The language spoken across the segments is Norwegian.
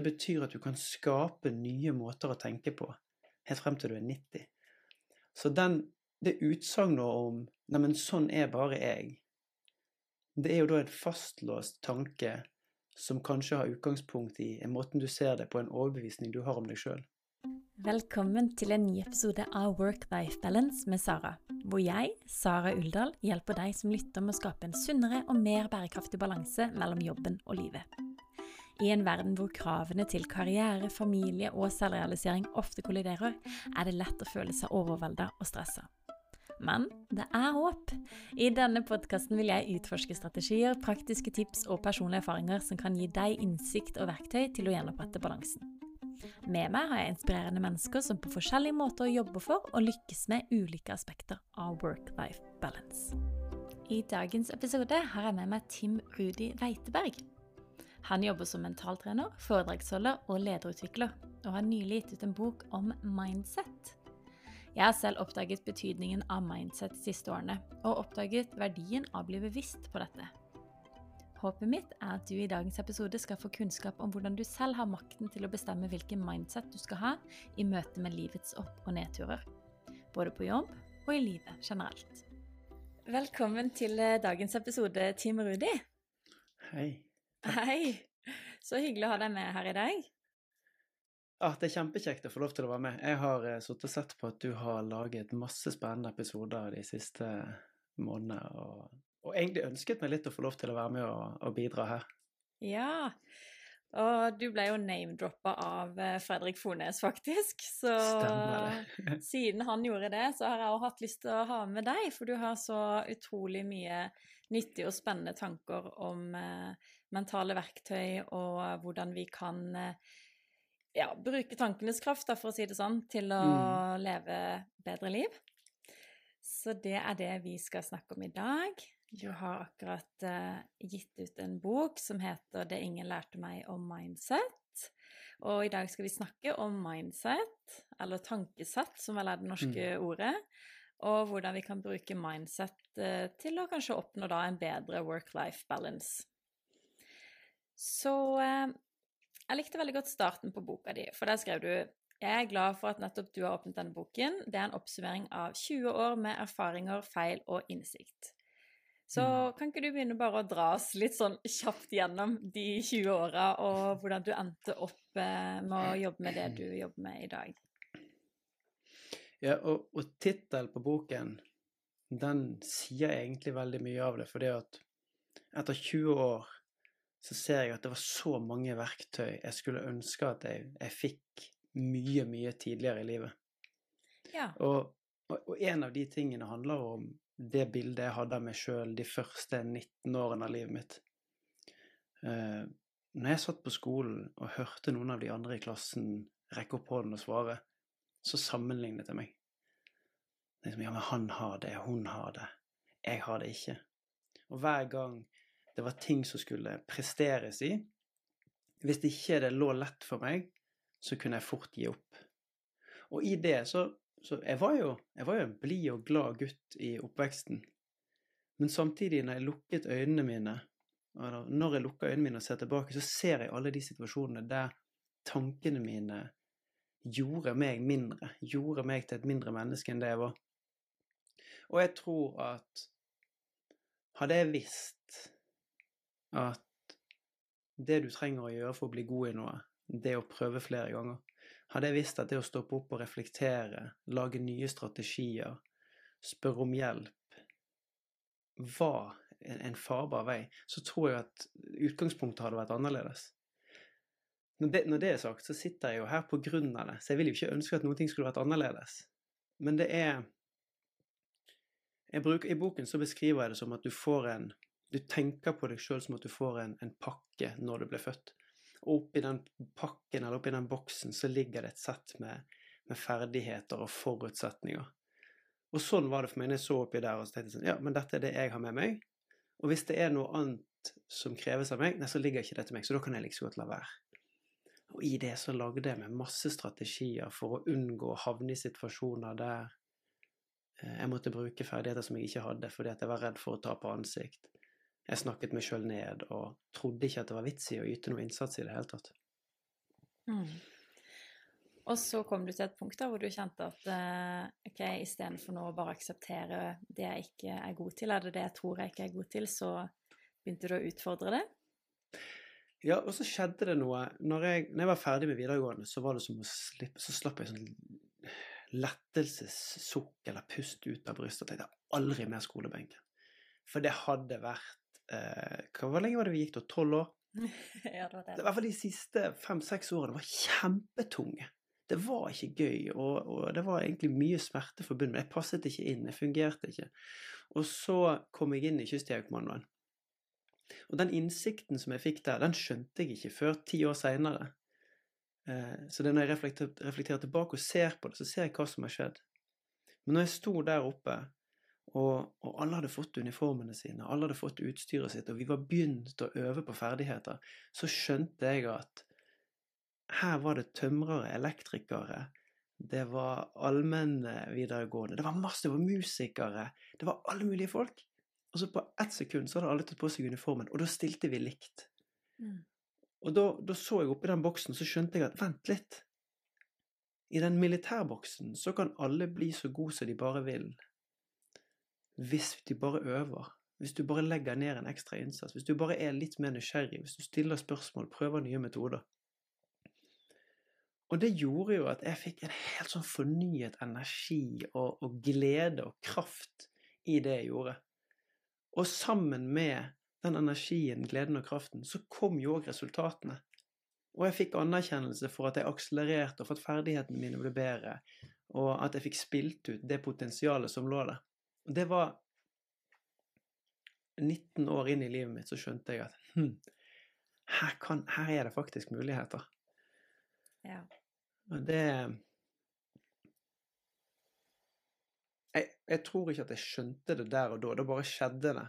Det betyr at du kan skape nye måter å tenke på helt frem til du er 90. Så den, det utsagnet om 'neimen, sånn er bare jeg', det er jo da en fastlåst tanke som kanskje har utgangspunkt i en måten du ser det på, en overbevisning du har om deg sjøl. Velkommen til en ny episode av Work-Life Balance med Sara, hvor jeg, Sara Uldal, hjelper deg som lytter med å skape en sunnere og mer bærekraftig balanse mellom jobben og livet. I en verden hvor kravene til karriere, familie og selvrealisering ofte kolliderer, er det lett å føle seg overvelda og stressa. Men det er håp! I denne podkasten vil jeg utforske strategier, praktiske tips og personlige erfaringer som kan gi deg innsikt og verktøy til å gjenopprette balansen. Med meg har jeg inspirerende mennesker som på forskjellige måter jobber for og lykkes med ulike aspekter av work-life balance. I dagens episode har jeg med meg Tim Rudi Weiteberg. Han jobber som mentaltrener, foredragsholder og lederutvikler, og har nylig gitt ut en bok om mindset. Jeg har selv oppdaget betydningen av mindset de siste årene, og oppdaget verdien av å bli bevisst på dette. Håpet mitt er at du i dagens episode skal få kunnskap om hvordan du selv har makten til å bestemme hvilken mindset du skal ha i møte med livets opp- og nedturer. Både på jobb og i livet generelt. Velkommen til eh, dagens episode, Tim Rudi. Hei. Hei. Så hyggelig å ha deg med her i dag. Ah, det er kjempekjekt å få lov til å være med. Jeg har uh, sittet og sett på at du har laget masse spennende episoder de siste månedene, og, og, egentlig ønsket meg litt å få lov til å være med og, og bidra her. Ja, og du ble jo name-droppa av eh, Fredrik Fones, faktisk. Så siden han gjorde det, så har jeg også hatt lyst til å ha med deg, for du har så utrolig mye nyttige og spennende tanker om eh, mentale verktøy og hvordan vi kan eh, ja, bruke tankenes kraft, da, for å si det sånn, til å mm. leve bedre liv. Så det er det vi skal snakke om i dag. Du har akkurat eh, gitt ut en bok som heter 'Det ingen lærte meg om mindset'. Og i dag skal vi snakke om mindset, eller tankesett, som vel er det norske mm. ordet. Og hvordan vi kan bruke mindset uh, til å kanskje oppnå da en bedre work-life balance. Så uh, jeg likte veldig godt starten på boka di, for der skrev du jeg er glad for at nettopp du har åpnet denne boken. Det er en oppsummering av 20 år med erfaringer, feil og innsikt. Så mm. kan ikke du begynne bare å dra oss litt sånn kjapt gjennom de 20 åra, og hvordan du endte opp eh, med å jobbe med det du jobber med i dag? Ja, og, og tittelen på boken, den sier egentlig veldig mye av det. For det at etter 20 år så ser jeg at det var så mange verktøy jeg skulle ønske at jeg, jeg fikk mye, mye tidligere i livet. Ja. Og, og, og, en av de tingene handler om det bildet jeg hadde av meg sjøl de første 19 årene av livet mitt. Uh, når jeg satt på skolen og hørte noen av de andre i klassen rekke opp hånden og svare, så sammenlignet jeg meg. Liksom, ja, men han har det, hun har det, jeg har det ikke. Og hver gang det var ting som skulle presteres i. Hvis ikke det lå lett for meg, så kunne jeg fort gi opp. Og i det så, så jeg, var jo, jeg var jo en blid og glad gutt i oppveksten. Men samtidig, når jeg lukket øynene mine, og når jeg lukker øynene mine og ser tilbake, så ser jeg alle de situasjonene der tankene mine gjorde meg mindre, gjorde meg til et mindre menneske enn det jeg var. Og jeg tror at hadde jeg visst at det du trenger å gjøre for å bli god i noe, det å prøve flere ganger. Hadde jeg visst at det å stoppe opp og reflektere, lage nye strategier, spørre om hjelp, var en farbar vei, så tror jeg at utgangspunktet hadde vært annerledes. Når det, når det, er sagt, så sitter jeg jo her på grunn av det, så jeg vil jo ikke ønske at noen ting skulle vært annerledes. Men det er bruker, I boken så beskriver jeg det som at du får en du tenker på deg sjøl som at du får en, en, pakke når du blir født. Og oppi den pakken eller oppi den boksen så ligger det et sett med, med ferdigheter og forutsetninger. Og sånn var det for meg når jeg så oppi der og så tenkte jeg sånn Ja, men dette er det jeg har med meg. Og hvis det er noe annet som kreves av meg, nei, så ligger ikke det til meg. Så da kan jeg like godt la være. Og i det så lagde jeg meg masse strategier for å unngå å havne i situasjoner der eh, jeg måtte bruke ferdigheter som jeg ikke hadde fordi jeg var redd for å tape ansikt. Jeg snakket meg sjøl ned og trodde ikke at det var vits i å yte noe innsats i det hele tatt. Mm. Og så kom du til et punkt da hvor du kjente at uh, ok, istedenfor nå å bare akseptere det jeg ikke er god til, eller det jeg tror jeg ikke er god til, så begynte du å utfordre det? Ja, og så skjedde det noe. Når jeg, når jeg var ferdig med videregående, så var det som å slippe Så slapp jeg sånn lettelsessukk eller pust ut av brystet og tenkte aldri mer skolebenken. For det hadde vært eh, Hvor lenge var det vi gikk da? Tolv år? ja, det var det. I hvert fall de siste fem-seks årene var kjempetunge. Det var ikke gøy, og, og, det var egentlig mye smerte forbundet med Jeg passet ikke inn, jeg fungerte ikke. Og så kom jeg inn i Kystjegerkommandoen. Og den innsikten som jeg fikk der, den skjønte jeg ikke før ti år seinere. Eh, så det er når jeg reflekterer, reflekterer, tilbake og ser på det, så ser jeg hva som har skjedd. Men når jeg sto der oppe, og, og, alle hadde fått uniformene sine, alle hadde fått utstyret sitt, og vi var begynt å øve på ferdigheter, så skjønte jeg at her var det tømrere, elektrikere, det var allmenne videregående, det var masse, det var musikere, det var alle mulige folk. Og så på ett sekund så hadde alle tatt på seg uniformen, og da stilte vi likt. Mm. Og da, da, så jeg oppi den boksen, så skjønte jeg at vent litt. I den militærboksen så kan alle bli så gode som de bare vil. Hvis de bare øver. Hvis du bare legger ned en ekstra innsats. Hvis du bare er litt mer nysgjerrig. Hvis du stiller spørsmål, prøver nye metoder. Og det gjorde jo at jeg fikk en helt sånn fornyet energi og, og glede og kraft i det jeg gjorde. Og sammen med den energien, gleden og kraften, så kom jo òg resultatene. Og jeg fikk anerkjennelse for at jeg akselererte, og for at ferdighetene mine ble bedre, og at jeg fikk spilt ut det potensialet som lå der. Og det var 19 år inn i livet mitt, så skjønte jeg at hm, her, kan, her er det faktisk muligheter. Ja. Og det jeg, jeg, tror ikke at jeg skjønte det der og da, det bare skjedde det.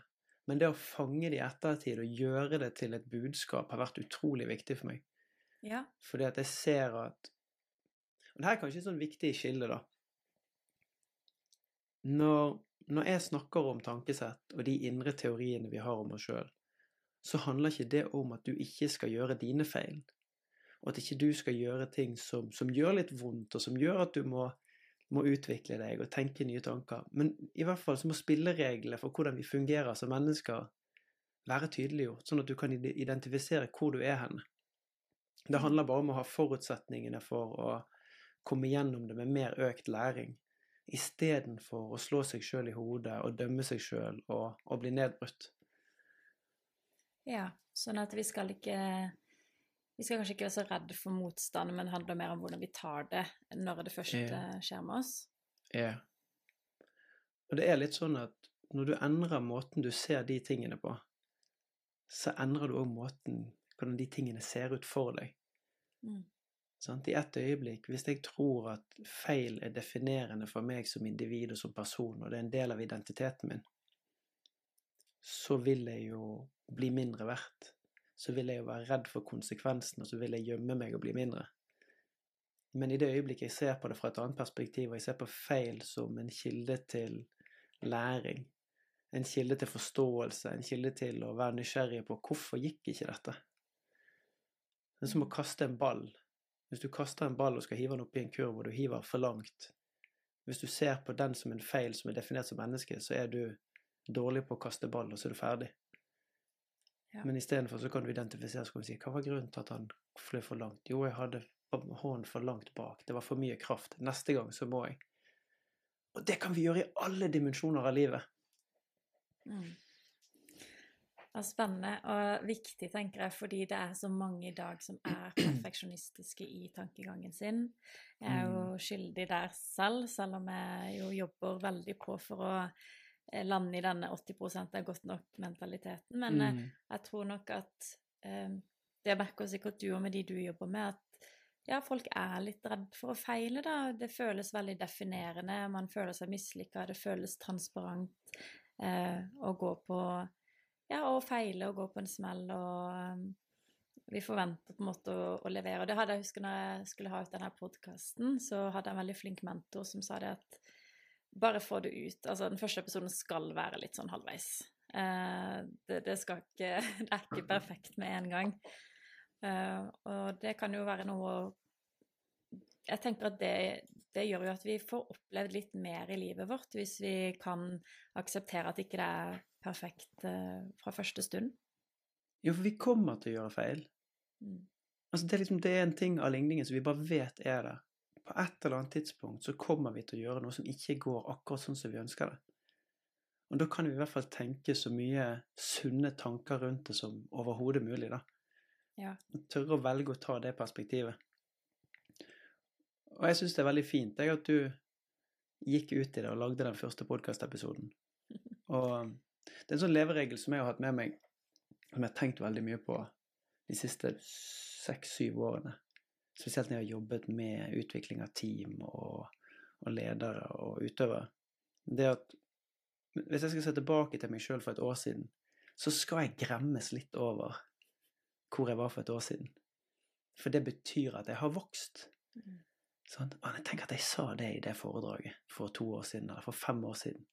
Men det å fange det i ettertid og gjøre det til et budskap har vært utrolig viktig for meg. Ja. Fordi at jeg ser at Og det her er kanskje et sånn viktig skille, da. Når, når jeg snakker om tankesett og de indre teoriene vi har om oss sjøl, så handler ikke det om at du ikke skal gjøre dine feil, og at ikke du skal gjøre ting som, som gjør litt vondt, og som gjør at du må må utvikle deg og tenke nye tanker. Men i hvert fall så må spillereglene for hvordan vi fungerer som mennesker, være tydeliggjort, sånn at du kan identifisere hvor du er hen. Det mm. handler bare om å ha forutsetningene for å komme gjennom det med mer økt læring, istedenfor å slå seg sjøl i hodet og dømme seg sjøl og, og bli nedbrutt. Ja, sånn at vi skal ikke vi skal kanskje ikke være så redde for motstand, men det handler mer om hvordan vi tar det når det først yeah. skjer med oss. Ja. Og det er litt sånn at når du endrer måten du ser de tingene på, så endrer du òg måten hvordan de tingene ser ut for deg. Mm. Sånn, I et øyeblikk, hvis jeg tror at feil er definerende for meg som individ og som person, og det er en del av identiteten min, så vil jeg jo bli mindre verdt så vil jeg jo være redd for konsekvensen, og så vil jeg gjemme meg og bli mindre. Men i det øyeblikket jeg ser på det fra et annet perspektiv, og jeg ser på feil som en kilde til læring, en kilde til forståelse, en kilde til å være nysgjerrig på hvorfor gikk ikke dette? Det er som å kaste en ball. Hvis du kaster en ball og skal hive den opp i en kurv, og du hiver for langt Hvis du ser på den som en feil som er definert som menneske, så er du dårlig på å kaste ball, og så er du ferdig. Ja. Men istedenfor så kan du identifisere så kan du si, hva var grunnen til at han fløy for langt. Jo, jeg hadde hånden for langt bak. Det var for mye kraft. Neste gang så må jeg. Og det kan vi gjøre i alle dimensjoner av livet. Mm. Ja, spennende og viktig, tenker jeg, fordi det er så mange i dag som er perfeksjonistiske i tankegangen sin. Jeg er jo mm. skyldig der selv, selv om jeg jo jobber veldig på for å lande i denne 80 er godt nok-mentaliteten. Men eh, mm. jeg tror nok at eh, Det merker sikkert du og med de du jobber med, at ja, folk er litt redd for å feile, da. Det føles veldig definerende, man føler seg mislykka, det føles transparent eh, å gå på Ja, å feile og gå på en smell og um, vi forventer på en måte å, å, levere. Og det hadde jeg husker når jeg skulle ha ut denne podkasten, så hadde jeg en veldig flink mentor som sa det at bare få det ut. Altså, den første episoden skal være litt sånn halvveis. Eh, det, det, skal ikke Det er ikke perfekt med en gang. Uh, og det kan jo være noe Jeg tenker at det, det, gjør jo at vi får opplevd litt mer i livet vårt hvis vi kan akseptere at ikke det er perfekt uh, fra første stund. Jo, for vi kommer til å gjøre feil. Mm. Altså, det, er liksom, det er en ting av ligningen som vi bare vet er der. På et eller annet tidspunkt så kommer vi til å gjøre noe som ikke går akkurat sånn som vi ønsker det. Og da kan vi i hvert fall tenke så mye sunne tanker rundt det som overhodet mulig, da. Ja. Tørre å velge å ta det perspektivet. Og jeg syns det er veldig fint jeg, at du gikk ut i det og lagde den første podkastepisoden. Og det er en sånn leveregel som jeg har hatt med meg, som jeg har tenkt veldig mye på de siste seks-syv årene. Spesielt når jeg har jobbet med utvikling av team og, og ledere og utøvere. Det at hvis jeg skal se tilbake til meg sjøl for et år siden, så skal jeg gremmes litt over hvor jeg var for et år siden. For det betyr at jeg har vokst. Sånn? Tenker at jeg sa det i det foredraget for to år siden, eller for fem år siden.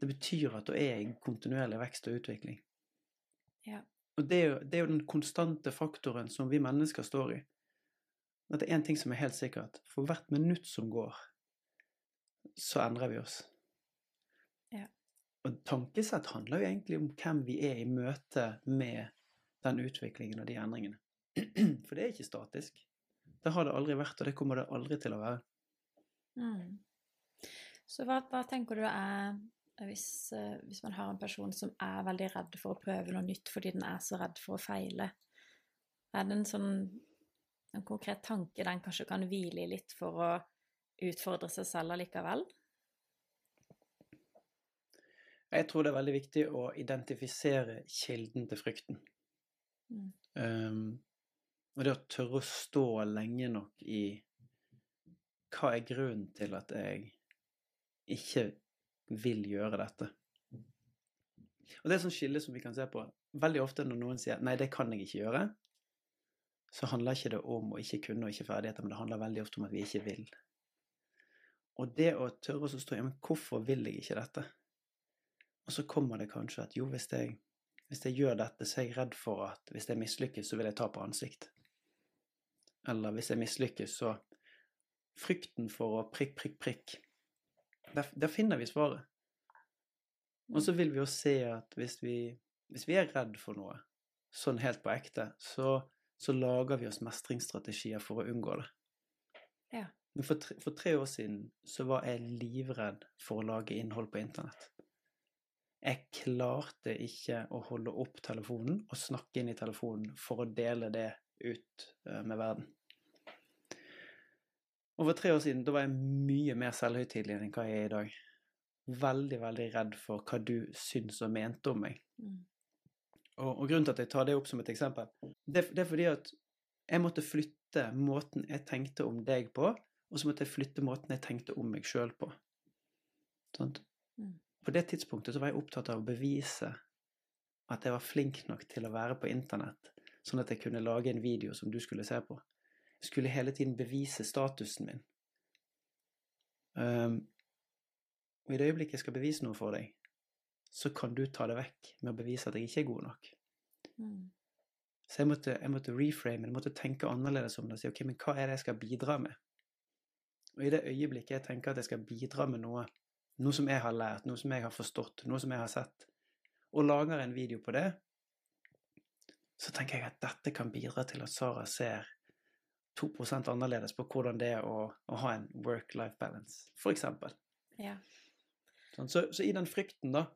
Det betyr at du er i kontinuerlig vekst og utvikling. Ja. Og det er, jo, det er, jo, den konstante faktoren som vi mennesker står i. At det er én ting som er helt sikkert. For hvert minutt som går, så endrer vi oss. Og tankesett handler jo egentlig om hvem vi er i møte med den utviklingen og de endringene. For det er ikke statisk. Det har det aldri vært, og det kommer det aldri til å være. Mm. Så hva, hva, tenker du er hvis, uh, hvis, man har en person som er veldig redd for å prøve noe nytt fordi den er så redd for å feile? Er det en sånn en konkret tanke den kanskje kan hvile i litt for å utfordre seg selv allikevel? Jeg tror det er veldig viktig å identifisere kilden til frykten. Mm. Um, og det å tørre å stå lenge nok i hva er grunnen til at jeg ikke vil gjøre dette? Og det er et sånt skille som vi kan se på. Veldig ofte når noen sier 'nei, det kan jeg ikke gjøre', så handler ikke det om å ikke kunne og ikke ferdigheter, men det handler veldig ofte om at vi ikke vil. Og det å tørre å stå i 'men hvorfor vil jeg ikke dette'? Og så kommer det kanskje at jo, hvis jeg, hvis jeg gjør dette, så er jeg redd for at hvis jeg mislykkes, så vil jeg ta på ansikt. Eller hvis jeg mislykkes, så Frykten for å prikk, prikk, prikk. Der, der finner vi svaret. Og så vil vi jo se at hvis vi, hvis vi er redd for noe, sånn helt på ekte, så, så lager vi oss mestringsstrategier for å unngå det. Ja. For tre, for tre år siden så var jeg livredd for å lage innhold på internett. Jeg klarte ikke å holde opp telefonen og snakke inn i telefonen for å dele det ut eh, med verden. Og for tre år siden da var jeg mye mer selvhøytidelig enn hva jeg er i dag. Veldig, veldig redd for hva du syns og mente om meg. Mm. Og, og, grunnen til at jeg tar det opp som et eksempel, det, det, er fordi at jeg måtte flytte måten jeg tenkte om deg på, og så måtte jeg flytte måten jeg tenkte om meg sjøl på. Sånn? På det tidspunktet så var jeg opptatt av å bevise at jeg var flink nok til å være på internett, sånn at jeg kunne lage en video som du skulle se på. Jeg skulle hele tiden bevise statusen min. Um, og i det øyeblikket jeg skal bevise noe for deg, så kan du ta det vekk med å bevise at jeg ikke er god nok. Mm. Så jeg måtte, jeg måtte, reframe, jeg måtte tenke annerledes om det og si ok, men hva er det jeg skal bidra med? Og i det øyeblikket jeg tenker at jeg skal bidra med noe noe som jeg har lært, noe som jeg har forstått, noe som jeg har sett, og lager en video på det, så tenker jeg at dette kan bidra til at Sara ser 2% annerledes på hvordan det er å, å ha en work-life balance, eksempel. Ja. Sånn, så, så, i den frykten, da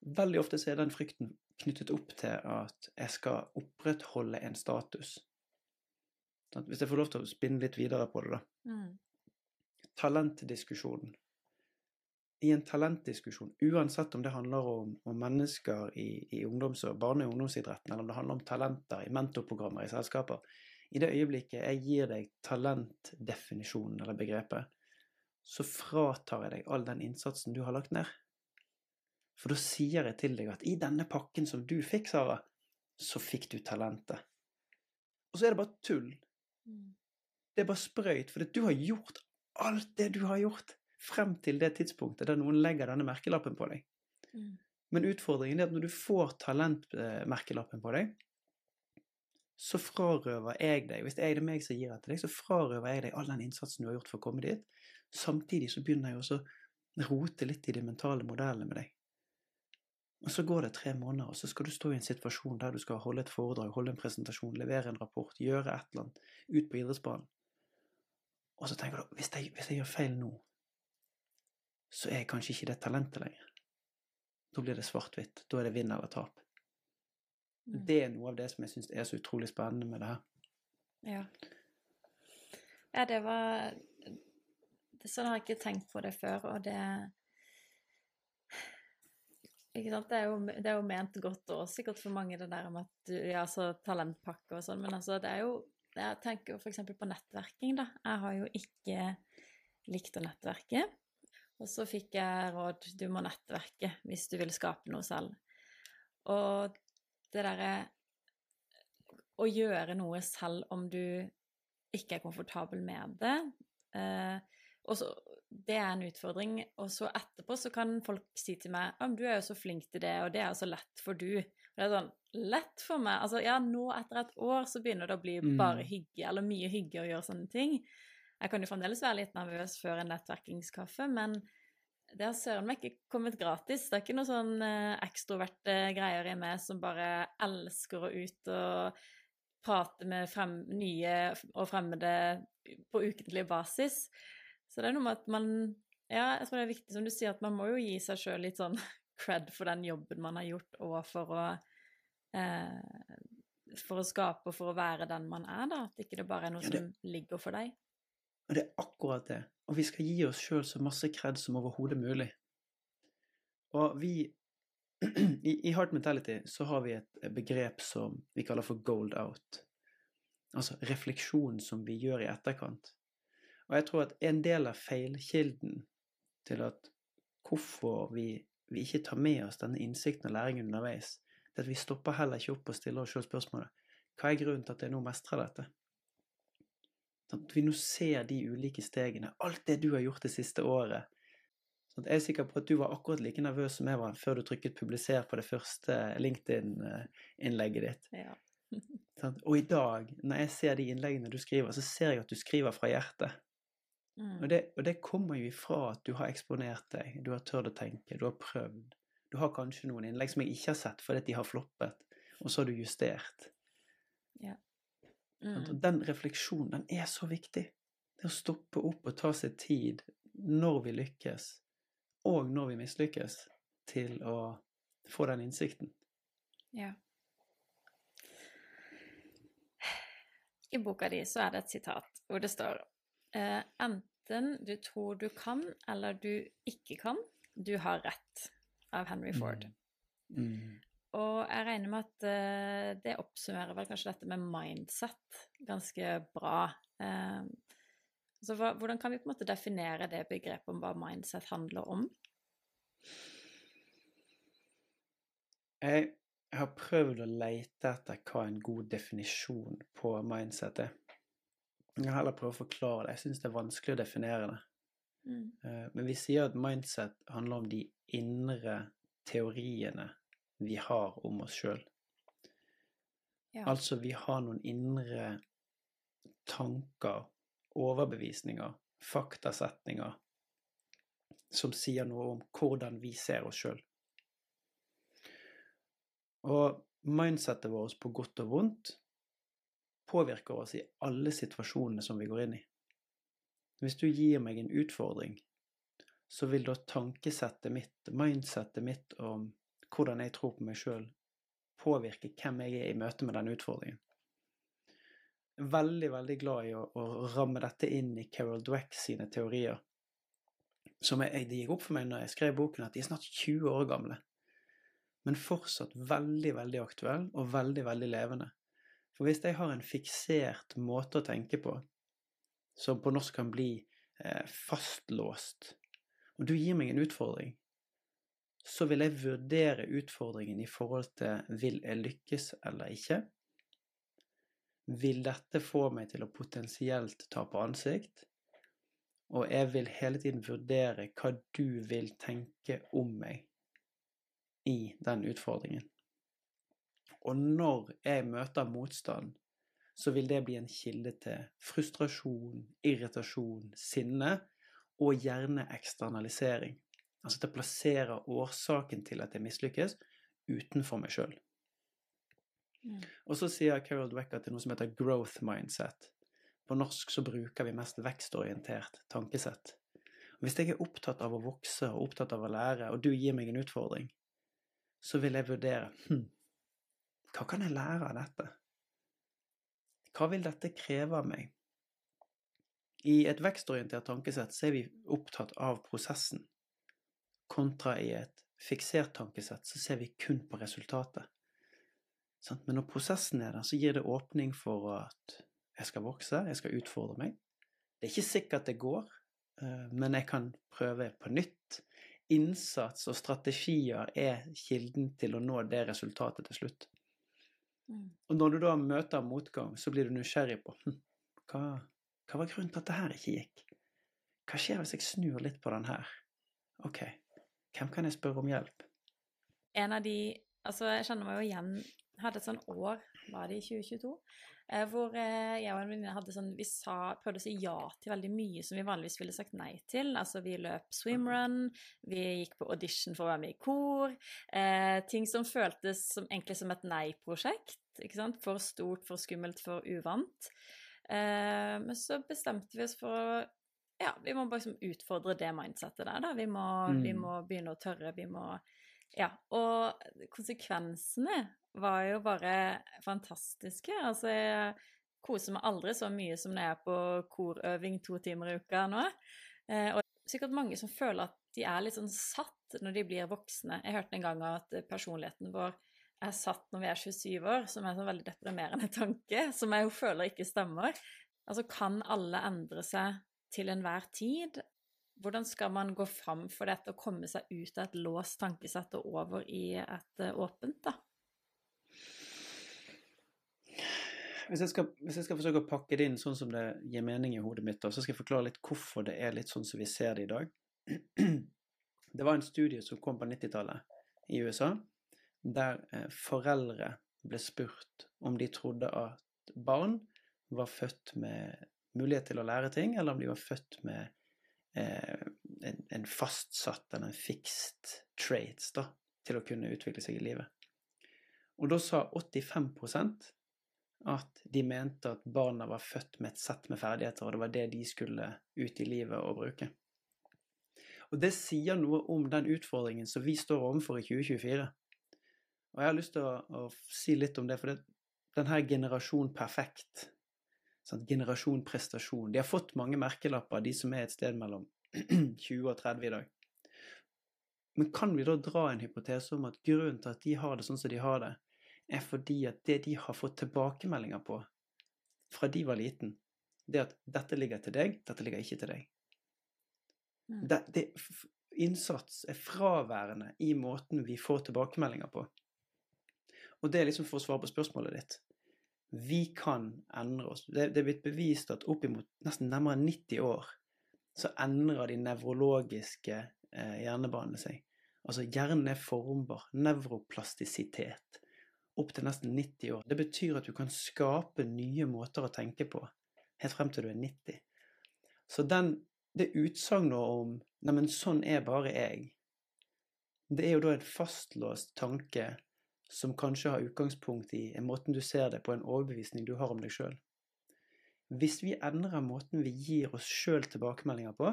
Veldig ofte så er den frykten knyttet opp til at jeg skal opprettholde en status. Sånn, hvis jeg får lov til å spinne litt videre på det, da. Mm. Talentdiskusjonen i en talentdiskusjon, uansett om det handler om, om mennesker i, i ungdoms- og barne- og ungdomsidretten, eller om det handler om talenter i mentorprogrammer i selskaper I det øyeblikket jeg gir deg talentdefinisjonen eller begrepet, så fratar jeg deg all den innsatsen du har lagt ned. For da sier jeg til deg at i denne pakken som du fikk, Sara, så fikk du talentet. Og så er det bare tull. Mm. Det er bare sprøyt, for du har gjort alt det du har gjort frem til det tidspunktet der noen legger denne merkelappen på deg. Mm. Men utfordringen er at når du får talentmerkelappen på deg, så frarøver jeg deg Hvis det er meg som gir det til deg, så frarøver jeg deg all den innsatsen du har gjort for å komme dit. Samtidig så begynner jeg også å rote litt i de mentale modellene med deg. Og så går det tre måneder, og så skal du stå i en situasjon der du skal holde et foredrag, holde en presentasjon, levere en rapport, gjøre et eller annet, ut på idrettsbanen. Og så tenker du hvis jeg, hvis jeg gjør feil nå, så er jeg kanskje ikke det talentet lenger. Da blir det svart-hvitt. Da er det vinn eller tap. Mm. Det er noe av det som jeg syns er så utrolig spennende med det her. Ja. Ja, det var Sånn har jeg ikke tenkt på det før, og det ikke sant? Det er, jo, det er jo ment godt òg, sikkert for mange, det der med at Ja, så talentpakke og sånn, men altså, det er jo Jeg tenker jo eksempel på nettverking, da. Jeg har jo ikke likt å nettverke. Og så fikk jeg råd du må nettverke hvis du vil skape noe selv. Og det derre å gjøre noe selv om du ikke er komfortabel med det eh, og så, Det er en utfordring. Og så etterpå så kan folk si til meg at du er jo så flink til det, og det er jo så lett for du. Og det er sånn Lett for meg? Altså, ja, nå etter et år så begynner det å bli Mm. bare hygge, eller mye hygge å gjøre sånne ting. Jeg kan jo fremdeles være litt nervøs før en nettverkingskaffe, men det har søren meg ikke kommet gratis. Det er ikke noe sånn eh, ekstroverte greier i meg som bare elsker å ut og prate med frem, nye og fremmede på ukentlig basis. Så det er noe med at man Ja, jeg tror det er viktig som du sier, at man må jo gi seg sjøl litt sånn cred for den jobben man har gjort, og for å eh, For å skape og for å være den man er, da. At ikke det bare er noe Ja, det- som ligger for deg. Og det er akkurat det. Og vi skal gi oss sjøl så masse cred som overhodet mulig. Og vi i, I Heart Mentality så har vi et begrep som vi kaller for gold out. Altså refleksjon som vi gjør i etterkant. Og jeg tror at en del av feilkilden til at hvorfor vi, vi ikke tar med oss denne innsikten og læringen underveis, det er at vi stopper heller ikke opp og stiller oss selv spørsmålet hva er grunnen til at jeg nå mestrer dette? Sånn At vi nå ser de ulike stegene. Alt det du har gjort det siste året. Sånn jeg er sikker på at du var akkurat like nervøs som jeg var før du trykket 'publiser' på det første LinkedIn-innlegget ditt. Ja. Sånn. Og i dag, når jeg ser de innleggene du skriver, så ser jeg at du skriver fra hjertet. Mm. Og det, og det kommer jo ifra at du har eksponert deg, du har tørt å tenke, du har prøvd. Du har kanskje noen innlegg som jeg ikke har sett fordi de har floppet, og så har du justert. Ja. Mm. Den refleksjonen, den er så viktig. Det å stoppe opp og ta seg tid når vi lykkes, og når vi mislykkes, til å få den innsikten. Ja. I boka di så er det et sitat hvor det står eh, Enten du tror du kan, eller du ikke kan, du har rett, av Henry Ford. Mm. Og jeg regner med at eh, det oppsummerer vel kanskje dette med mindset ganske bra. Eh, så hva, hvordan kan vi på en måte definere det begrepet om hva mindset handler om? Jeg, jeg har prøvd å lete etter hva en god definisjon på mindset er. Jeg kan heller prøve å forklare det. Jeg syns det er vanskelig å definere det. Mm. Eh, Men vi sier at mindset handler om de indre teoriene vi har om oss sjøl. Ja. Altså, vi har noen indre tanker, overbevisninger, faktasetninger som sier noe om hvordan vi ser oss sjøl. Og mindsettet vårt på godt og vondt påvirker oss i alle situasjonene som vi går inn i. Hvis du gir meg en utfordring, så vil da tankesettet mitt, mindsettet mitt om hvordan jeg tror på meg sjøl, påvirke hvem jeg er i møte med den utfordringen. Veldig, veldig glad i å, å ramme dette inn i Carol Dweck sine teorier. Som jeg, det gikk opp for meg når jeg skrev boken, at de er snart 20 år gamle. Men fortsatt veldig, veldig aktuell og veldig, veldig levende. For hvis jeg har en fiksert måte å tenke på, som på norsk kan bli eh, fastlåst, og du gir meg en utfordring, så vil jeg vurdere utfordringen i forhold til vil jeg lykkes eller ikke. Vil dette få meg til å potensielt tape ansikt? Og jeg vil hele tiden vurdere hva du vil tenke om meg i den utfordringen. Og når jeg møter motstand, så vil det bli en kilde til frustrasjon, irritasjon, sinne og gjerne eksternalisering. Altså at jeg plasserer årsaken til at jeg mislykkes, utenfor meg sjøl. Mm. Og så sier Carol Dweck at det er noe som heter growth mindset. På norsk så bruker vi mest vekstorientert tankesett. Hvis jeg er opptatt av å vokse og opptatt av å lære, og du gir meg en utfordring, så vil jeg vurdere hm, hva kan jeg lære av dette? Hva vil dette kreve av meg? I et vekstorientert tankesett så er vi opptatt av prosessen, kontra i et fiksert tankesett så ser vi kun på resultatet. Men når prosessen er der, så gir det åpning for at jeg skal vokse, jeg skal utfordre meg. Det er ikke sikkert det går, eh, men jeg kan prøve på nytt. Innsats og strategier er kilden til å nå det resultatet til slutt. Mm. Og når du da møter motgang, så blir du nysgjerrig på hm, hva, hva var grunnen til at det her ikke gikk? Hva skjer hvis jeg snur litt på den her? Ok, hvem kan jeg spørre om hjelp? En av de Altså, jeg kjenner meg jo igjen Hadde et sånn år, var det i 2022, eh, hvor eh, jeg og en venninne hadde sånn Vi sa, prøvde å si ja til veldig mye som vi vanligvis ville sagt nei til. Altså, vi løp swimrun, vi gikk på audition for å være med i kor. Eh, ting som føltes som, egentlig som et nei-prosjekt. Ikke sant? For stort, for skummelt, for uvant. Eh, men så bestemte vi oss for å Ja, vi må bare liksom utfordre det mindsettet der, da. Vi må, mm. vi må begynne å tørre. Vi må Ja. Og konsekvensene var jo bare fantastiske. Altså, jeg koser meg aldri så mye som når jeg er på korøving to timer i uka nå. Eh, og sikkert mange som føler at de er litt sånn satt når de blir voksne. Jeg hørte en gang at personligheten vår er satt når vi er 27 år, som er en sånn veldig deprimerende tanke, som jeg jo føler ikke stemmer. Altså, kan alle endre seg til enhver tid? Hvordan skal man gå fram for dette og komme seg ut av et låst tankesett og over i et uh, åpent, da? Hvis jeg, skal, hvis jeg, skal, forsøke å pakke det inn sånn som det gir mening i hodet mitt, så skal jeg forklare litt hvorfor det er litt sånn som vi ser det i dag. Det var en studie som kom på 90-tallet i USA, der eh, foreldre ble spurt om de trodde at barn var født med mulighet til å lære ting, eller om de var født med eh, en, en, fastsatt eller en fixed traits da, til å kunne utvikle seg i livet. Og da sa 85% at de mente at barna var født med et sett med ferdigheter, og det var det de skulle ut i livet og bruke. Og det sier noe om den utfordringen som vi står overfor i 2024. Og jeg har lyst til å, å si litt om det, for det, den her generasjon perfekt, sånn, generasjon prestasjon De har fått mange merkelapper, de som er et sted mellom 20 og 30 i dag. Men kan vi da dra en hypotese om at grunnen til at de har det sånn som de har det, er fordi at det de har fått tilbakemeldinger på fra de var liten, det at 'dette ligger til deg, dette ligger ikke til deg'. Mm. Det, det, innsats er fraværende i måten vi får tilbakemeldinger på. Og det er liksom for å svare på spørsmålet ditt. Vi kan endre oss. Det, det er blitt bevist at oppimot nesten nærmere 90 år så endrer de nevrologiske eh, hjernebanene seg. Altså hjernen er formbar. Nevroplastisitet. Opp til nesten 90 år. Det betyr at du kan skape nye måter å tenke på helt frem til du er 90. Så den, det utsagnet om 'neimen, sånn er bare jeg', det er jo da en fastlåst tanke som kanskje har utgangspunkt i en måten du ser det på, en overbevisning du har om deg sjøl. Hvis vi endrer måten vi gir oss sjøl tilbakemeldinger på,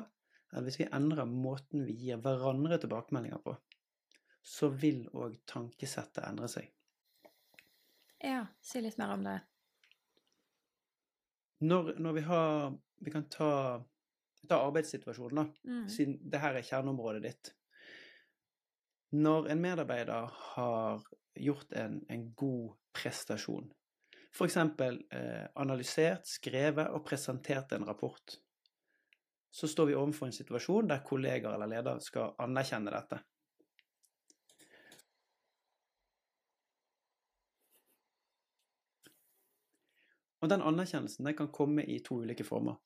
eller hvis vi endrer måten vi gir hverandre tilbakemeldinger på, så vil òg tankesettet endre seg. Ja, si litt mer om det. Når, når vi har Vi kan ta, ta arbeidssituasjonen, da, mm. siden det her er kjerneområdet ditt. Når en medarbeider har gjort en, en god prestasjon. F.eks. Eh, analysert, skrevet og presentert en rapport. Så står vi overfor en situasjon der kolleger eller leder skal anerkjenne dette. Og den anerkjennelsen den kan komme i to ulike former.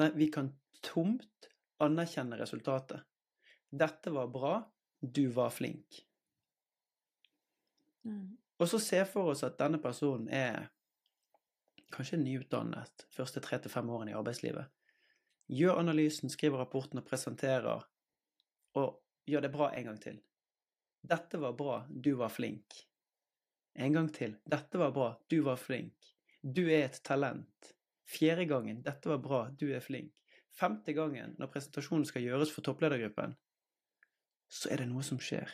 Nei, vi kan tomt anerkjenne resultatet. Dette var bra, du var flink. Mm. Og så se for oss at denne personen er kanskje nyutdannet, første tre til fem årene i arbeidslivet. Gjør analysen, skriver rapporten og presenterer, og gjør det bra en gang til. Dette var bra, du var flink. En gang til. Dette var bra, du var flink. Du er et talent. Fjerde gangen. Dette var bra, du er flink. Femte gangen, når presentasjonen skal gjøres for toppledergruppen, så er det noe som skjer.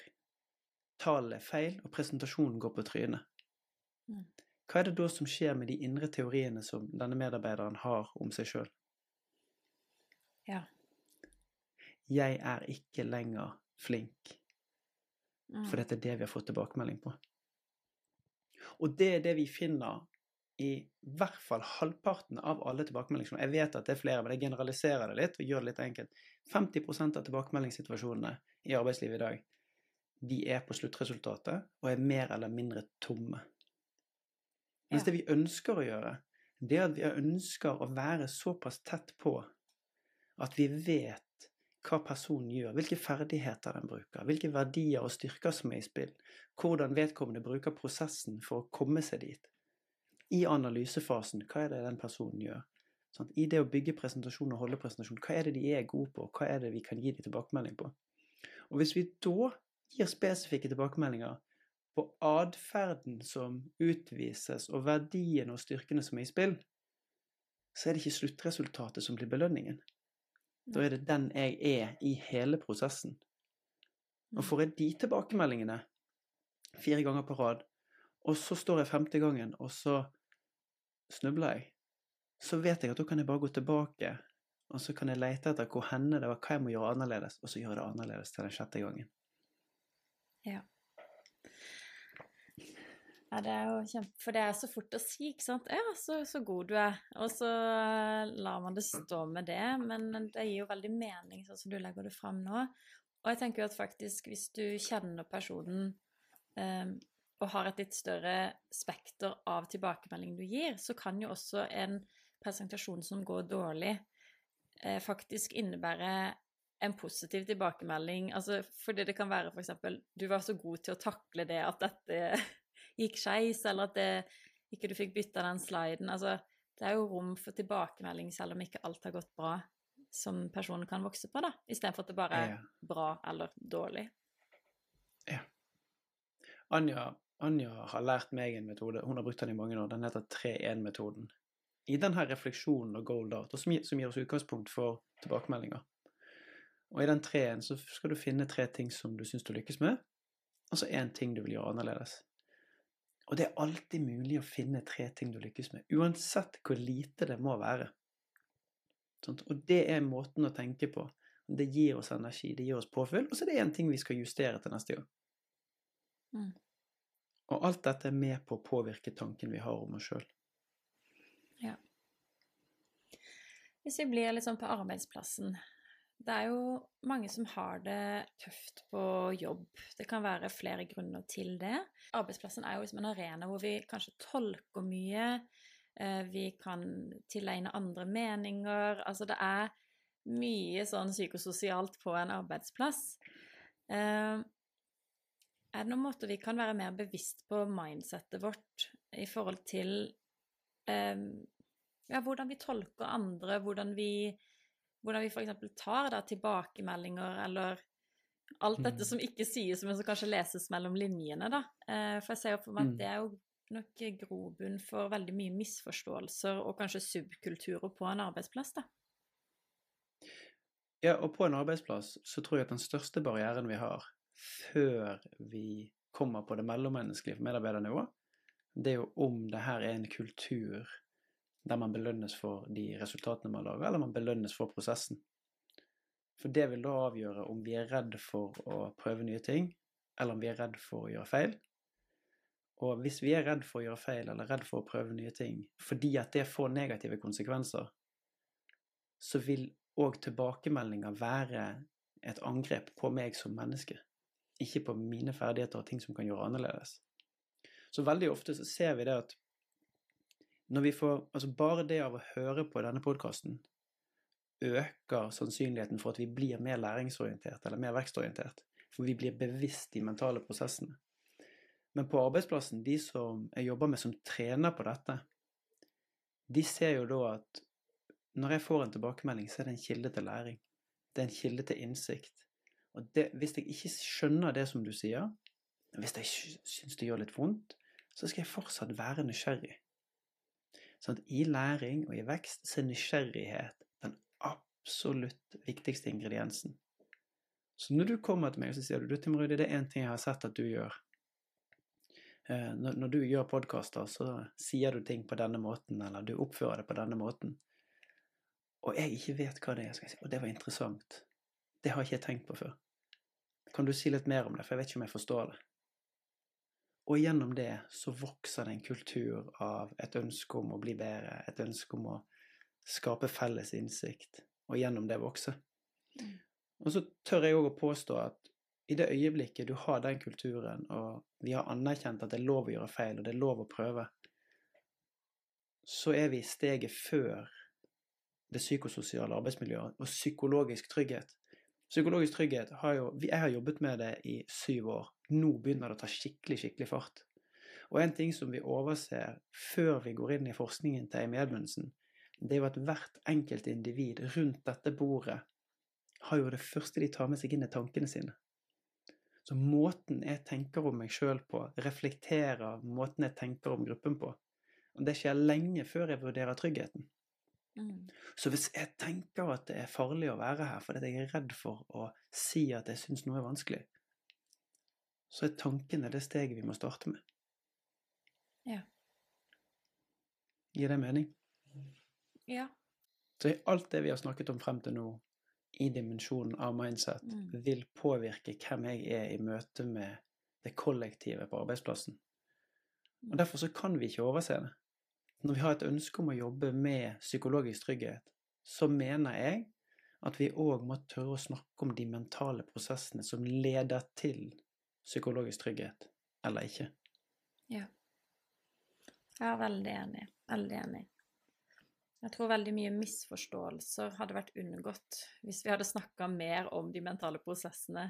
Tallene er feil, og presentasjonen går på trynet. Mm. Hva er det da som skjer med de indre teoriene som denne medarbeideren har om seg sjøl? Ja. Jeg er ikke lenger flink. Mm. For dette er det vi har fått tilbakemelding på. Og det er det vi finner i hvert fall halvparten av alle tilbakemeldinger. Jeg vet at det er flere, men jeg generaliserer det litt og gjør det litt enkelt. 50% av tilbakemeldingssituasjonene i arbeidslivet i dag, de er på sluttresultatet og er mer eller mindre tomme. Mens Ja. det vi ønsker å gjøre, det er at vi ønsker å være såpass tett på at vi vet hva personen gjør, hvilke ferdigheter den bruker, hvilke verdier og styrker som er i spill, hvordan vedkommende bruker prosessen for å komme seg dit. I analysefasen, hva er det den personen gjør? Sånn, I det å bygge presentasjon og holde presentasjon, hva er det de er gode på, hva er det vi kan gi dem tilbakemelding på? Og hvis vi da gir spesifikke tilbakemeldinger på atferden som utvises, og verdiene og styrkene som er i spill, så er det ikke sluttresultatet som blir belønningen. Da er det den jeg er i hele prosessen. Og får jeg de tilbakemeldingene fire ganger på rad, og så står jeg femte gangen, og så snubler jeg, så vet jeg at da kan jeg bare gå tilbake, og så kan jeg lete etter hvor henne det var, hva jeg må gjøre annerledes, og så gjøre det annerledes til den sjette gangen. Ja. Ja, det er jo kjempe... For det er så fort å si, ikke sant? Ja, så, så god du er. Og så eh, lar man det stå med det, men det gir jo veldig mening, sånn som du legger det fram nå. Og jeg tenker jo at faktisk, hvis du kjenner personen eh, og har et litt større spekter av tilbakemelding du gir, så kan jo også en presentasjon som går dårlig, eh, faktisk innebære en positiv tilbakemelding. Altså, fordi det kan være eksempel du var så god til å takle det at dette gikk skeis, eller at det, ikke du fikk bytta den sliden. Altså, det er jo rom for tilbakemelding selv om ikke alt har gått bra, som personen kan vokse på, da, istedenfor at det bare er bra eller dårlig. Anja, Anja har lært meg en metode, hun har brukt den i mange år, den heter 3-1-metoden. I denne refleksjonen og gold og som gir oss utgangspunkt for tilbakemeldinger. Og i den 3-1 så skal du finne tre ting som du syns du lykkes med, og så én ting du vil gjøre annerledes. Og det er alltid mulig å finne tre ting du lykkes med, uansett hvor lite det må være. Og det er måten å tenke på. Det gir oss energi, det gir oss påfyll, og så er det én ting vi skal justere til neste gang. Mm. Og alt dette er med på å påvirke tanken vi har om oss sjøl. Hvis vi blir litt sånn på arbeidsplassen Det er jo mange som har det tøft på jobb. Det kan være flere grunner til det. Arbeidsplassen er jo liksom en arena hvor vi kanskje tolker mye. eh, Vi kan tilegne andre meninger. Altså det er mye sånn psykososialt på en arbeidsplass. Eh, Er det noen måter vi kan være mer bevisst på mindsettet vårt i forhold til eh, ja, hvordan vi tolker andre, hvordan vi, hvordan vi f.eks. tar da, tilbakemeldinger, eller alt dette Mm. som ikke sies, men som kanskje leses mellom linjene, da. Eh, for jeg ser jo for meg Mm. at det er jo nok grobunn for veldig mye misforståelser og kanskje subkulturer på en arbeidsplass, da. Ja, og på en arbeidsplass så tror jeg at den største barrieren vi har før vi kommer på det mellommenneskelige medarbeidernivået, det er jo om det her er en kultur der man belønnes for de resultatene man lager, eller man belønnes for prosessen. For det vil da avgjøre om vi er redd for å prøve nye ting, eller om vi er redd for å gjøre feil. Og hvis vi er redd for å gjøre feil, eller redd for å prøve nye ting, fordi at det får negative konsekvenser, så vil òg tilbakemeldinger være et angrep på meg som menneske, ikke på mine ferdigheter og ting som kan gjøre annerledes. Så veldig ofte så ser vi det at når vi får Altså bare det av å høre på denne podkasten øker sannsynligheten for at vi blir mer læringsorientert eller mer vekstorientert. For vi blir bevisst de mentale prosessene. Men på arbeidsplassen, de som jeg jobber med som trener på dette, de ser jo da at når jeg får en tilbakemelding, så er det en kilde til læring. Det er en kilde til innsikt. Og det, hvis jeg ikke skjønner det som du sier, hvis jeg syns det gjør litt vondt, så skal jeg fortsatt være nysgjerrig. Sånn at i læring og i vekst så er nysgjerrighet den absolutt viktigste ingrediensen. Så når du kommer til meg og så sier du, du Tim Rudi, det er én ting jeg har sett at du gjør. Eh, når, du gjør podkaster, så sier du ting på denne måten, eller du oppfører det på denne måten. Og jeg ikke vet hva det er, skal jeg si. Og det var interessant. Det har ikke jeg tenkt på før. Kan du si litt mer om det, for jeg vet ikke om jeg forstår det. Og gjennom det så vokser det en kultur av et ønske om å bli bedre, et ønske om å skape felles innsikt, og gjennom det vokse. Mm. Og så tør jeg òg å påstå at i det øyeblikket du har den kulturen, og vi har anerkjent at det er lov å gjøre feil, og det er lov å prøve, så er vi steget før det psykososiale arbeidsmiljøet og psykologisk trygghet. Psykologisk trygghet har jo Jeg har jobbet med det i syv år. Nå begynner det å ta skikkelig, skikkelig fart. Og en ting som vi overser før vi går inn i forskningen til Amy Edmundsen, det er jo at hvert enkelt individ rundt dette bordet har jo det første de tar med seg inn, er tankene sine. Så måten jeg tenker om meg sjøl på, reflekterer måten jeg tenker om gruppen på. Og det skjer lenge før jeg vurderer tryggheten. Mm. Så hvis jeg tenker at det er farlig å være her fordi jeg er redd for å si at jeg syns noe er vanskelig, så er tankene det steget vi må starte med. Ja. Gir det mening? Ja. Så alt det vi har snakket om frem til nå, i dimensjonen av mindset, mm. vil påvirke hvem jeg er i møte med det kollektive på arbeidsplassen. Og. Derfor så kan vi ikke overse det. Når vi har et ønske om å jobbe med psykologisk trygghet, så mener jeg at vi òg må tørre å snakke om de mentale prosessene som leder til psykologisk trygghet, eller ikke. Ja. Jeg er veldig enig. Veldig enig. Jeg tror veldig mye misforståelser hadde vært unngått hvis vi hadde snakka mer om de mentale prosessene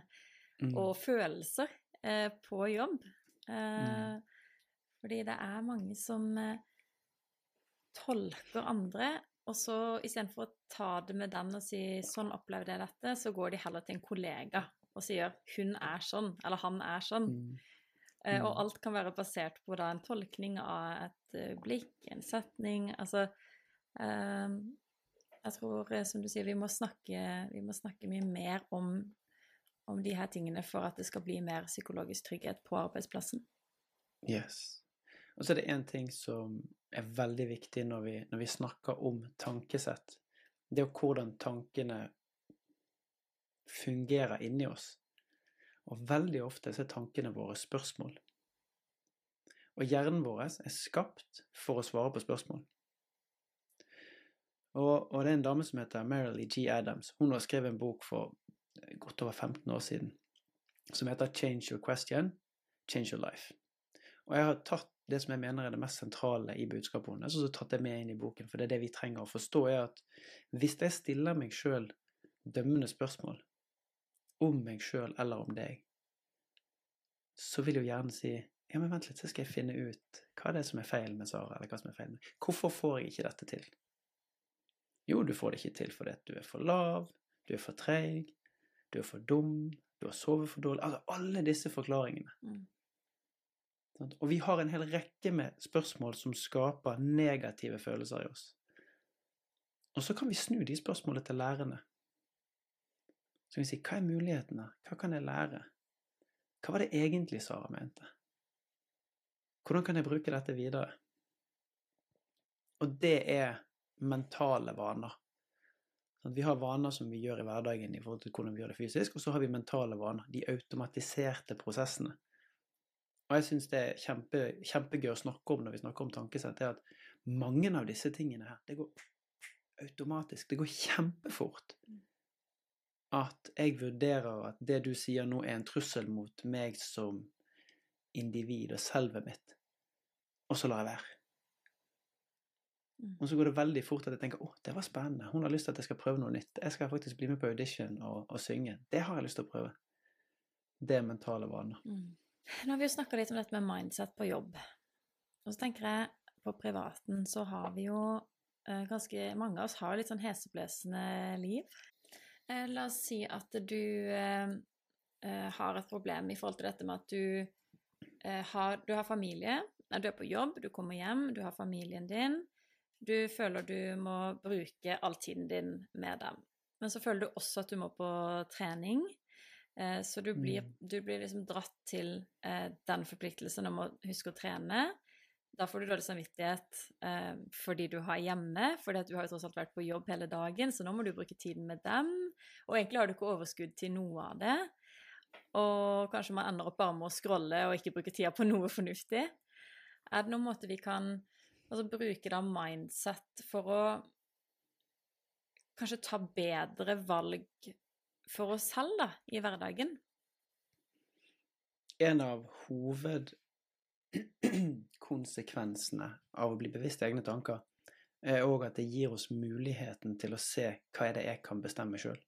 mm. og følelser eh, på jobb. Eh, mm. Fordi det er mange som eh, tolker andre, og så istedenfor å ta det med den og si 'sånn opplevde jeg dette', så går de heller til en kollega og sier 'hun er sånn', eller 'han er sånn'. Mm. Mm. Og alt kan være basert på da en tolkning av et blikk, en setning Altså Ehm, jeg tror, eh, som du sier, vi må snakke, vi må snakke mye mer om, om de her tingene for at det skal bli mer psykologisk trygghet på arbeidsplassen. Yes. Og så er det én ting som er veldig viktig når vi, når vi, snakker om tankesett. Det er jo hvordan tankene fungerer inni oss. Og veldig ofte så er tankene våre spørsmål. Og hjernen vår er skapt for å svare på spørsmål. Og, og, det er en dame som heter Marilee G. Adams. Hun har skrevet en bok for godt over 15 år siden som heter 'Change Your Question, Change Your Life'. Og jeg har tatt det som jeg mener er det mest sentrale i budskapet hennes, og så tatt det med inn i boken. For det er det vi trenger å forstå, er at hvis jeg stiller meg sjøl dømmende spørsmål om meg sjøl eller om deg, så vil jo gjerne si ja, men vent litt, så skal jeg finne ut hva det er som er feil med Sara, eller hva som er feil med Hvorfor får jeg ikke dette til? Jo, du får det ikke til fordi du er for lav, du er for treig, du er for dum, du har sovet for dårlig Altså alle disse forklaringene. Mm. Og vi har en hel rekke med spørsmål som skaper negative følelser i oss. Og så kan vi snu de spørsmålene til lærerne. Så kan vi si hva er mulighetene? Hva kan jeg lære? Hva var det egentlig Sara mente? Hvordan kan jeg bruke dette videre? Og det er mentale vaner. Vi har vaner som vi gjør i hverdagen i forhold til hvordan vi gjør det fysisk, og så har vi mentale vaner, de automatiserte prosessene. Og jeg syns det er kjempe, kjempegøy å snakke om når vi snakker om tankesett, er at mange av disse tingene her, det går automatisk. Det går kjempefort. At jeg vurderer at det du sier nå, er en trussel mot meg som individ og selvet mitt, og så lar jeg være. Mm. Og så går det veldig fort at jeg tenker å, det var spennende, hun har lyst til at jeg skal prøve noe nytt. Jeg skal faktisk bli med på audition og, og synge. Det har jeg lyst til å prøve. Det er mentale vaner. Mm. Nå har vi jo snakka litt om dette med mindset på jobb. Og så tenker jeg på privaten så har vi jo eh, ganske mange av oss har litt sånn heseblesende liv. Eh, la oss si at du eh, eh, har et problem i forhold til dette med at du, eh, har, du har familie, du er på jobb, du kommer hjem, du har familien din. Du føler du må bruke all tiden din med dem. Men så føler du også at du må på trening. Eh, så du blir, Mm. du blir liksom dratt til eh, den forpliktelsen om å huske å trene. Da får du dårlig samvittighet eh, fordi du har hjemme, fordi at du har jo tross alt vært på jobb hele dagen, så nå må du bruke tiden med dem. Og egentlig har du ikke overskudd til noe av det. Og kanskje man ender opp bare med å scrolle og ikke bruke tida på noe fornuftig. Er det noen måte vi kan altså, bruke da mindset for å kanskje ta bedre valg for oss selv da, i hverdagen? En av hovedkonsekvensene av å bli bevisst egne tanker, er òg at det gir oss muligheten til å se hva er det jeg kan bestemme sjøl.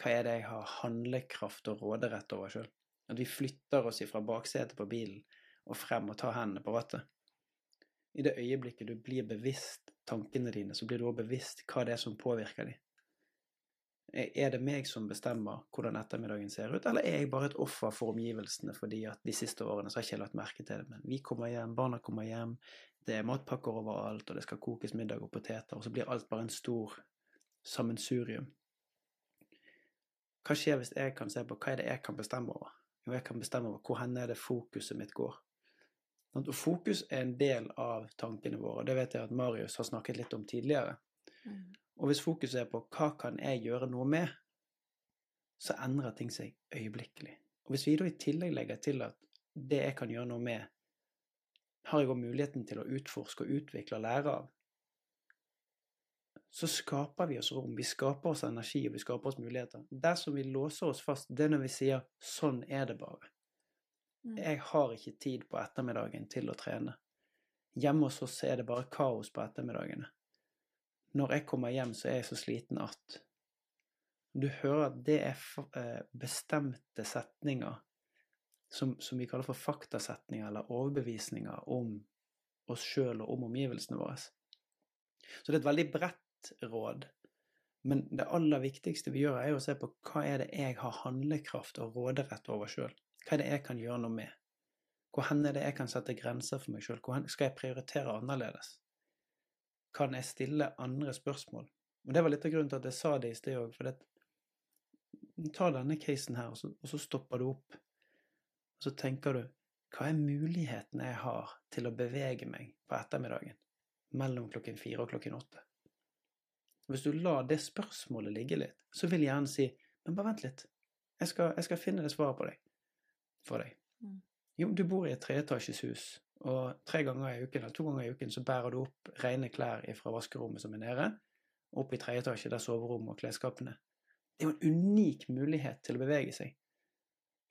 Hva er det jeg har handlekraft og råderett over sjøl? At vi flytter oss fra baksetet på bilen og frem og tar hendene på rattet. I det øyeblikket du blir bevisst tankene dine, så blir du òg bevisst hva det er som påvirker dem. Er det meg som bestemmer hvordan ettermiddagen ser ut, eller er jeg bare et offer for omgivelsene fordi at de siste årene så har jeg ikke lagt merke til det, men vi kommer hjem, barna kommer hjem, det er matpakker overalt, og det skal kokes middag og poteter, og så blir alt bare en stor sammensurium. Hva skjer hvis jeg kan se på hva er det jeg kan bestemme over? Jo, jeg kan bestemme over hvor hen er det fokuset mitt går. Og fokus er en del av tankene våre, og det vet jeg at Marius har snakket litt om tidligere. Og hvis fokuset er på hva kan jeg gjøre noe med, så endrer ting seg øyeblikkelig. Og hvis vi da i tillegg legger til at det jeg kan gjøre noe med, har jeg òg muligheten til å utforske og utvikle og lære av, så skaper vi oss rom, vi skaper oss energi, og vi skaper oss muligheter. Dersom vi låser oss fast, det er når vi sier 'sånn er det bare'. Jeg har ikke tid på ettermiddagen til å trene. Hjemme hos oss er det bare kaos på ettermiddagene. Når jeg kommer hjem, så er jeg så sliten at Du hører at det er bestemte setninger som, som vi kaller for faktasetninger eller overbevisninger om oss sjøl og om omgivelsene våre. Så det er et veldig bredt råd. Men det aller viktigste vi gjør, er å se på hva er det jeg har handlekraft og råderett over sjøl. Hva er det jeg kan gjøre noe med? Hvor hen er det jeg kan sette grenser for meg sjøl? Hvor skal jeg prioritere annerledes? Kan jeg stille andre spørsmål? Og Det var litt av grunnen til at jeg sa det i sted òg. For ta denne casen her, og så, og så stopper du opp. Og så tenker du hva er mulighetene jeg har til å bevege meg på ettermiddagen mellom klokken fire og klokken åtte? Hvis du lar det spørsmålet ligge litt, så vil gjerne si men bare vent litt, jeg skal, jeg skal finne det svaret på deg for deg. Mm. Jo, du bor i et treetasjes hus, og tre ganger i uken eller to ganger i uken så bærer du opp rene klær fra vaskerommet som er nede, opp i tredje etasje der soverommet og klesskapene. Det er jo en unik mulighet til å bevege seg.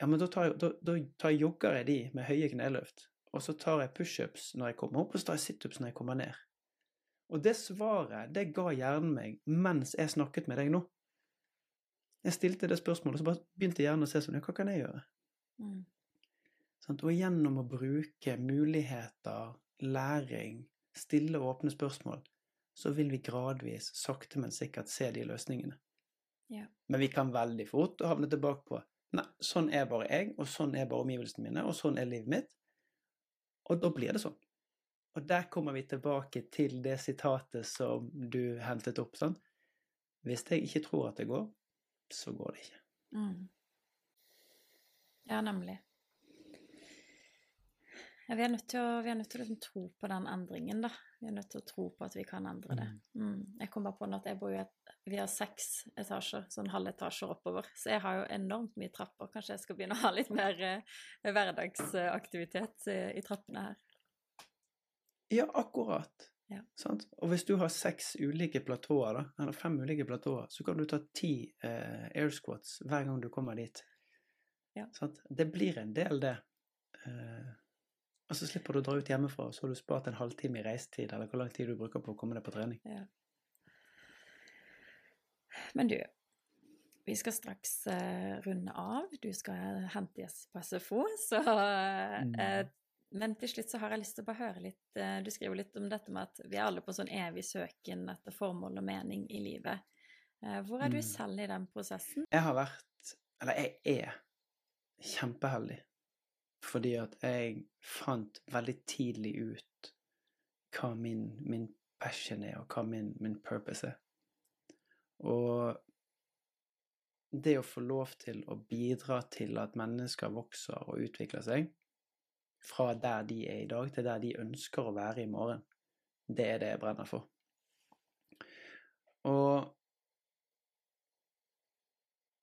Ja, men da, tar da, da tar jogger jeg de med høye kneløft, og så tar jeg pushups når jeg kommer opp, og så tar jeg situps når jeg kommer ned. Og det svaret, det ga hjernen meg mens jeg snakket med deg nå. Jeg stilte det spørsmålet, og så bare begynte hjernen å se sånn, hva kan jeg gjøre? Mm. Sånn, og gjennom å bruke muligheter, læring, stille og åpne spørsmål, så vil vi gradvis, sakte, men sikkert se de løsningene. Ja. Men vi kan veldig fort havne tilbake på nei, sånn er bare jeg, og sånn er bare omgivelsene mine, og sånn er livet mitt. Og da blir det sånn. Og der kommer vi tilbake til det sitatet som du hentet opp. sånn. Hvis jeg ikke tror at det går, så går det ikke. Mm. Ja, nemlig. Ja, vi er nødt til å, vi nødt til å liksom tro på den endringen, da. Vi er nødt til å tro på at vi kan endre det. Mm. Jeg kom bare på at jeg bor jo vi har seks etasjer, sånn halvetasjer oppover. Så jeg har jo enormt mye trapper. Kanskje jeg skal begynne å ha litt mer eh, hverdagsaktivitet i, i trappene her. Ja, akkurat. Ja. Sant? Og hvis du har seks ulike platåer, da, eller fem ulike platåer, så kan du ta ti eh, air squats hver gang du kommer dit. Ja. Det blir en del, det. Eh, og så slipper du å dra ut hjemmefra, og så har du spart en halvtime i reisetid, eller hvor lang tid du bruker på å komme deg på trening. Ja. Men du, vi skal straks uh, runde av. Du skal hente gjest på SFO, så uh, Mm. Men til slutt så har jeg lyst til å bare høre litt eh, Du skriver litt om dette med at vi er alle på sånn evig søken etter formål og mening i livet. Eh, hvor er du Mm. selv i den prosessen? Jeg har vært Eller jeg er kjempeheldig. Fordi at jeg fant veldig tidlig ut hva min, min passion er, og hva min, min purpose er. Og det å få lov til å bidra til at mennesker vokser og utvikler seg, fra der de er i dag, til der de ønsker å være i morgen, det er det jeg brenner for. Og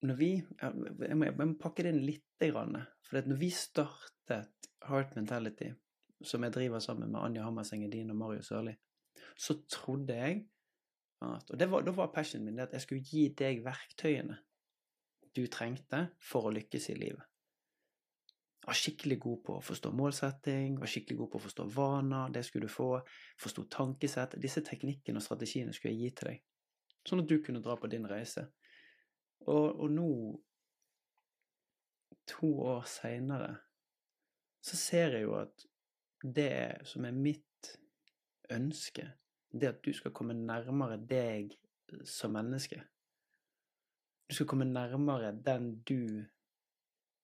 når vi Jeg må, jeg må pakke det inn lite grann. For når vi startet Heart Mentality, som jeg driver sammen med Anja Hammerseng Edin og Mario Sørli, så trodde jeg at Og det var, da var passionen min at jeg skulle gi deg verktøyene du trengte for å lykkes i livet. Var skikkelig god på å forstå målsetting, var skikkelig god på å forstå vaner, det skulle du få, forstå tankesett. Disse teknikkene og strategiene skulle jeg gi til deg, sånn at du kunne dra på din reise. Og, og nå, to år seinere, så ser jeg jo at det som er mitt ønske, det at du skal komme nærmere deg som menneske. Du skal komme nærmere den du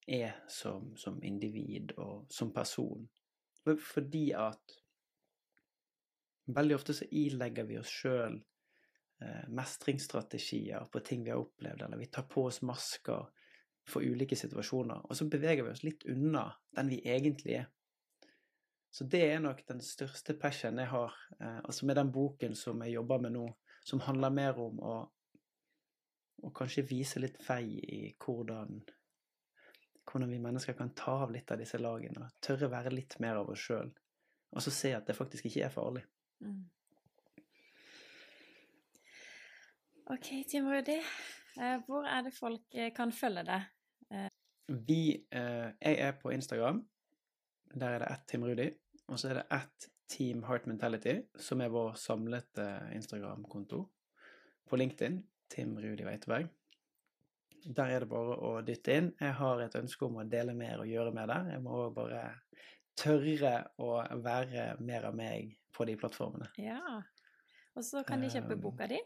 er som, som individ og som person. Fordi at veldig ofte så ilegger vi oss sjøl eh, mestringsstrategier på ting vi har opplevd, eller vi tar på oss masker for ulike situasjoner, og så beveger vi oss litt unna den vi egentlig er. Så det er nok den største passionen jeg har, eh, altså med den boken som jeg jobber med nå, som handler mer om å, å kanskje vise litt vei i hvordan, hvordan vi mennesker kan ta av litt av disse lagene, tørre være litt mer av oss sjøl, og så se at det faktisk ikke er farlig. Mm. Ok, Tim Rudi. Eh, hvor er det folk eh, kan følge deg? Vi, eh, jeg er på Instagram. Der er det ett Team Rudi. Og så er det ett Team Heart Mentality, som er vår samlete Instagram-konto. På LinkedIn, Tim Rudi Weiteberg. Der er det bare å dytte inn. Jeg har et ønske om å dele mer og gjøre mer der. Jeg må også bare tørre å være mer av meg på de plattformene. Ja. Og så kan de kjøpe Um, boka di.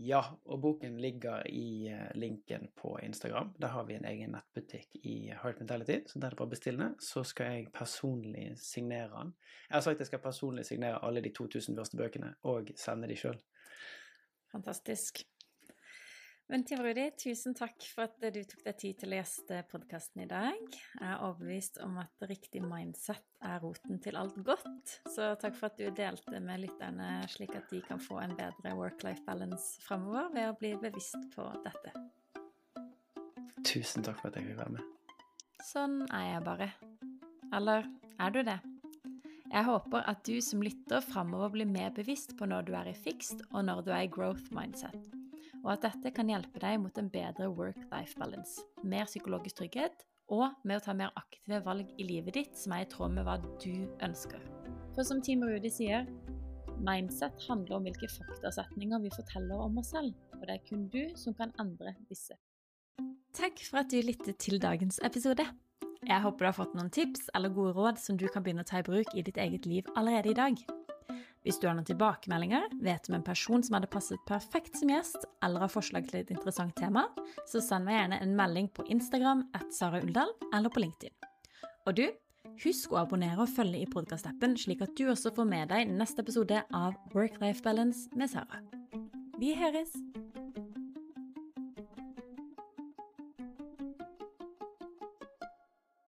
Ja, og boken ligger i eh, linken på Instagram. Der har vi en egen nettbutikk i Heart Mentality, så der er det bare å bestille. Så skal jeg personlig signere den. Jeg har sagt jeg skal personlig signere alle de 2000 første bøkene, og sende de sjøl. Fantastisk. Men Tim Rudi, tusen takk for at du tok deg tid til å gjeste podkasten i dag. Jeg er overbevist om at riktig mindset er roten til alt godt. Så takk for at du delte med lytterne, slik at de kan få en bedre work-life balance framover ved å bli bevisst på dette. Tusen takk for at jeg fikk være med. Sånn er jeg bare. Eller er du det? Jeg håper at du som lytter framover blir mer bevisst på når du er i fixed og når du er i growth mindset, og at dette kan hjelpe deg mot en bedre work-life balance, mer psykologisk trygghet og med å ta mer aktive valg i livet ditt som er i tråd med hva du ønsker. For som Team Rudi sier, mindset handler om hvilke faktasetninger vi forteller om oss selv, og det er kun du som kan endre disse. Takk for at du lyttet til dagens episode. Jeg håper du har fått noen tips eller gode råd som du kan begynne å ta i bruk i ditt eget liv allerede i dag. Hvis du har noen tilbakemeldinger, vet om en person som hadde passet perfekt som gjest, eller har forslag til et interessant tema, så send meg gjerne en melding på Instagram at Sara Uldal eller på LinkedIn. Og du, husk å abonnere og følge i podkastappen, slik at du også får med deg neste episode av Work-Life Balance med Sara. Vi høres!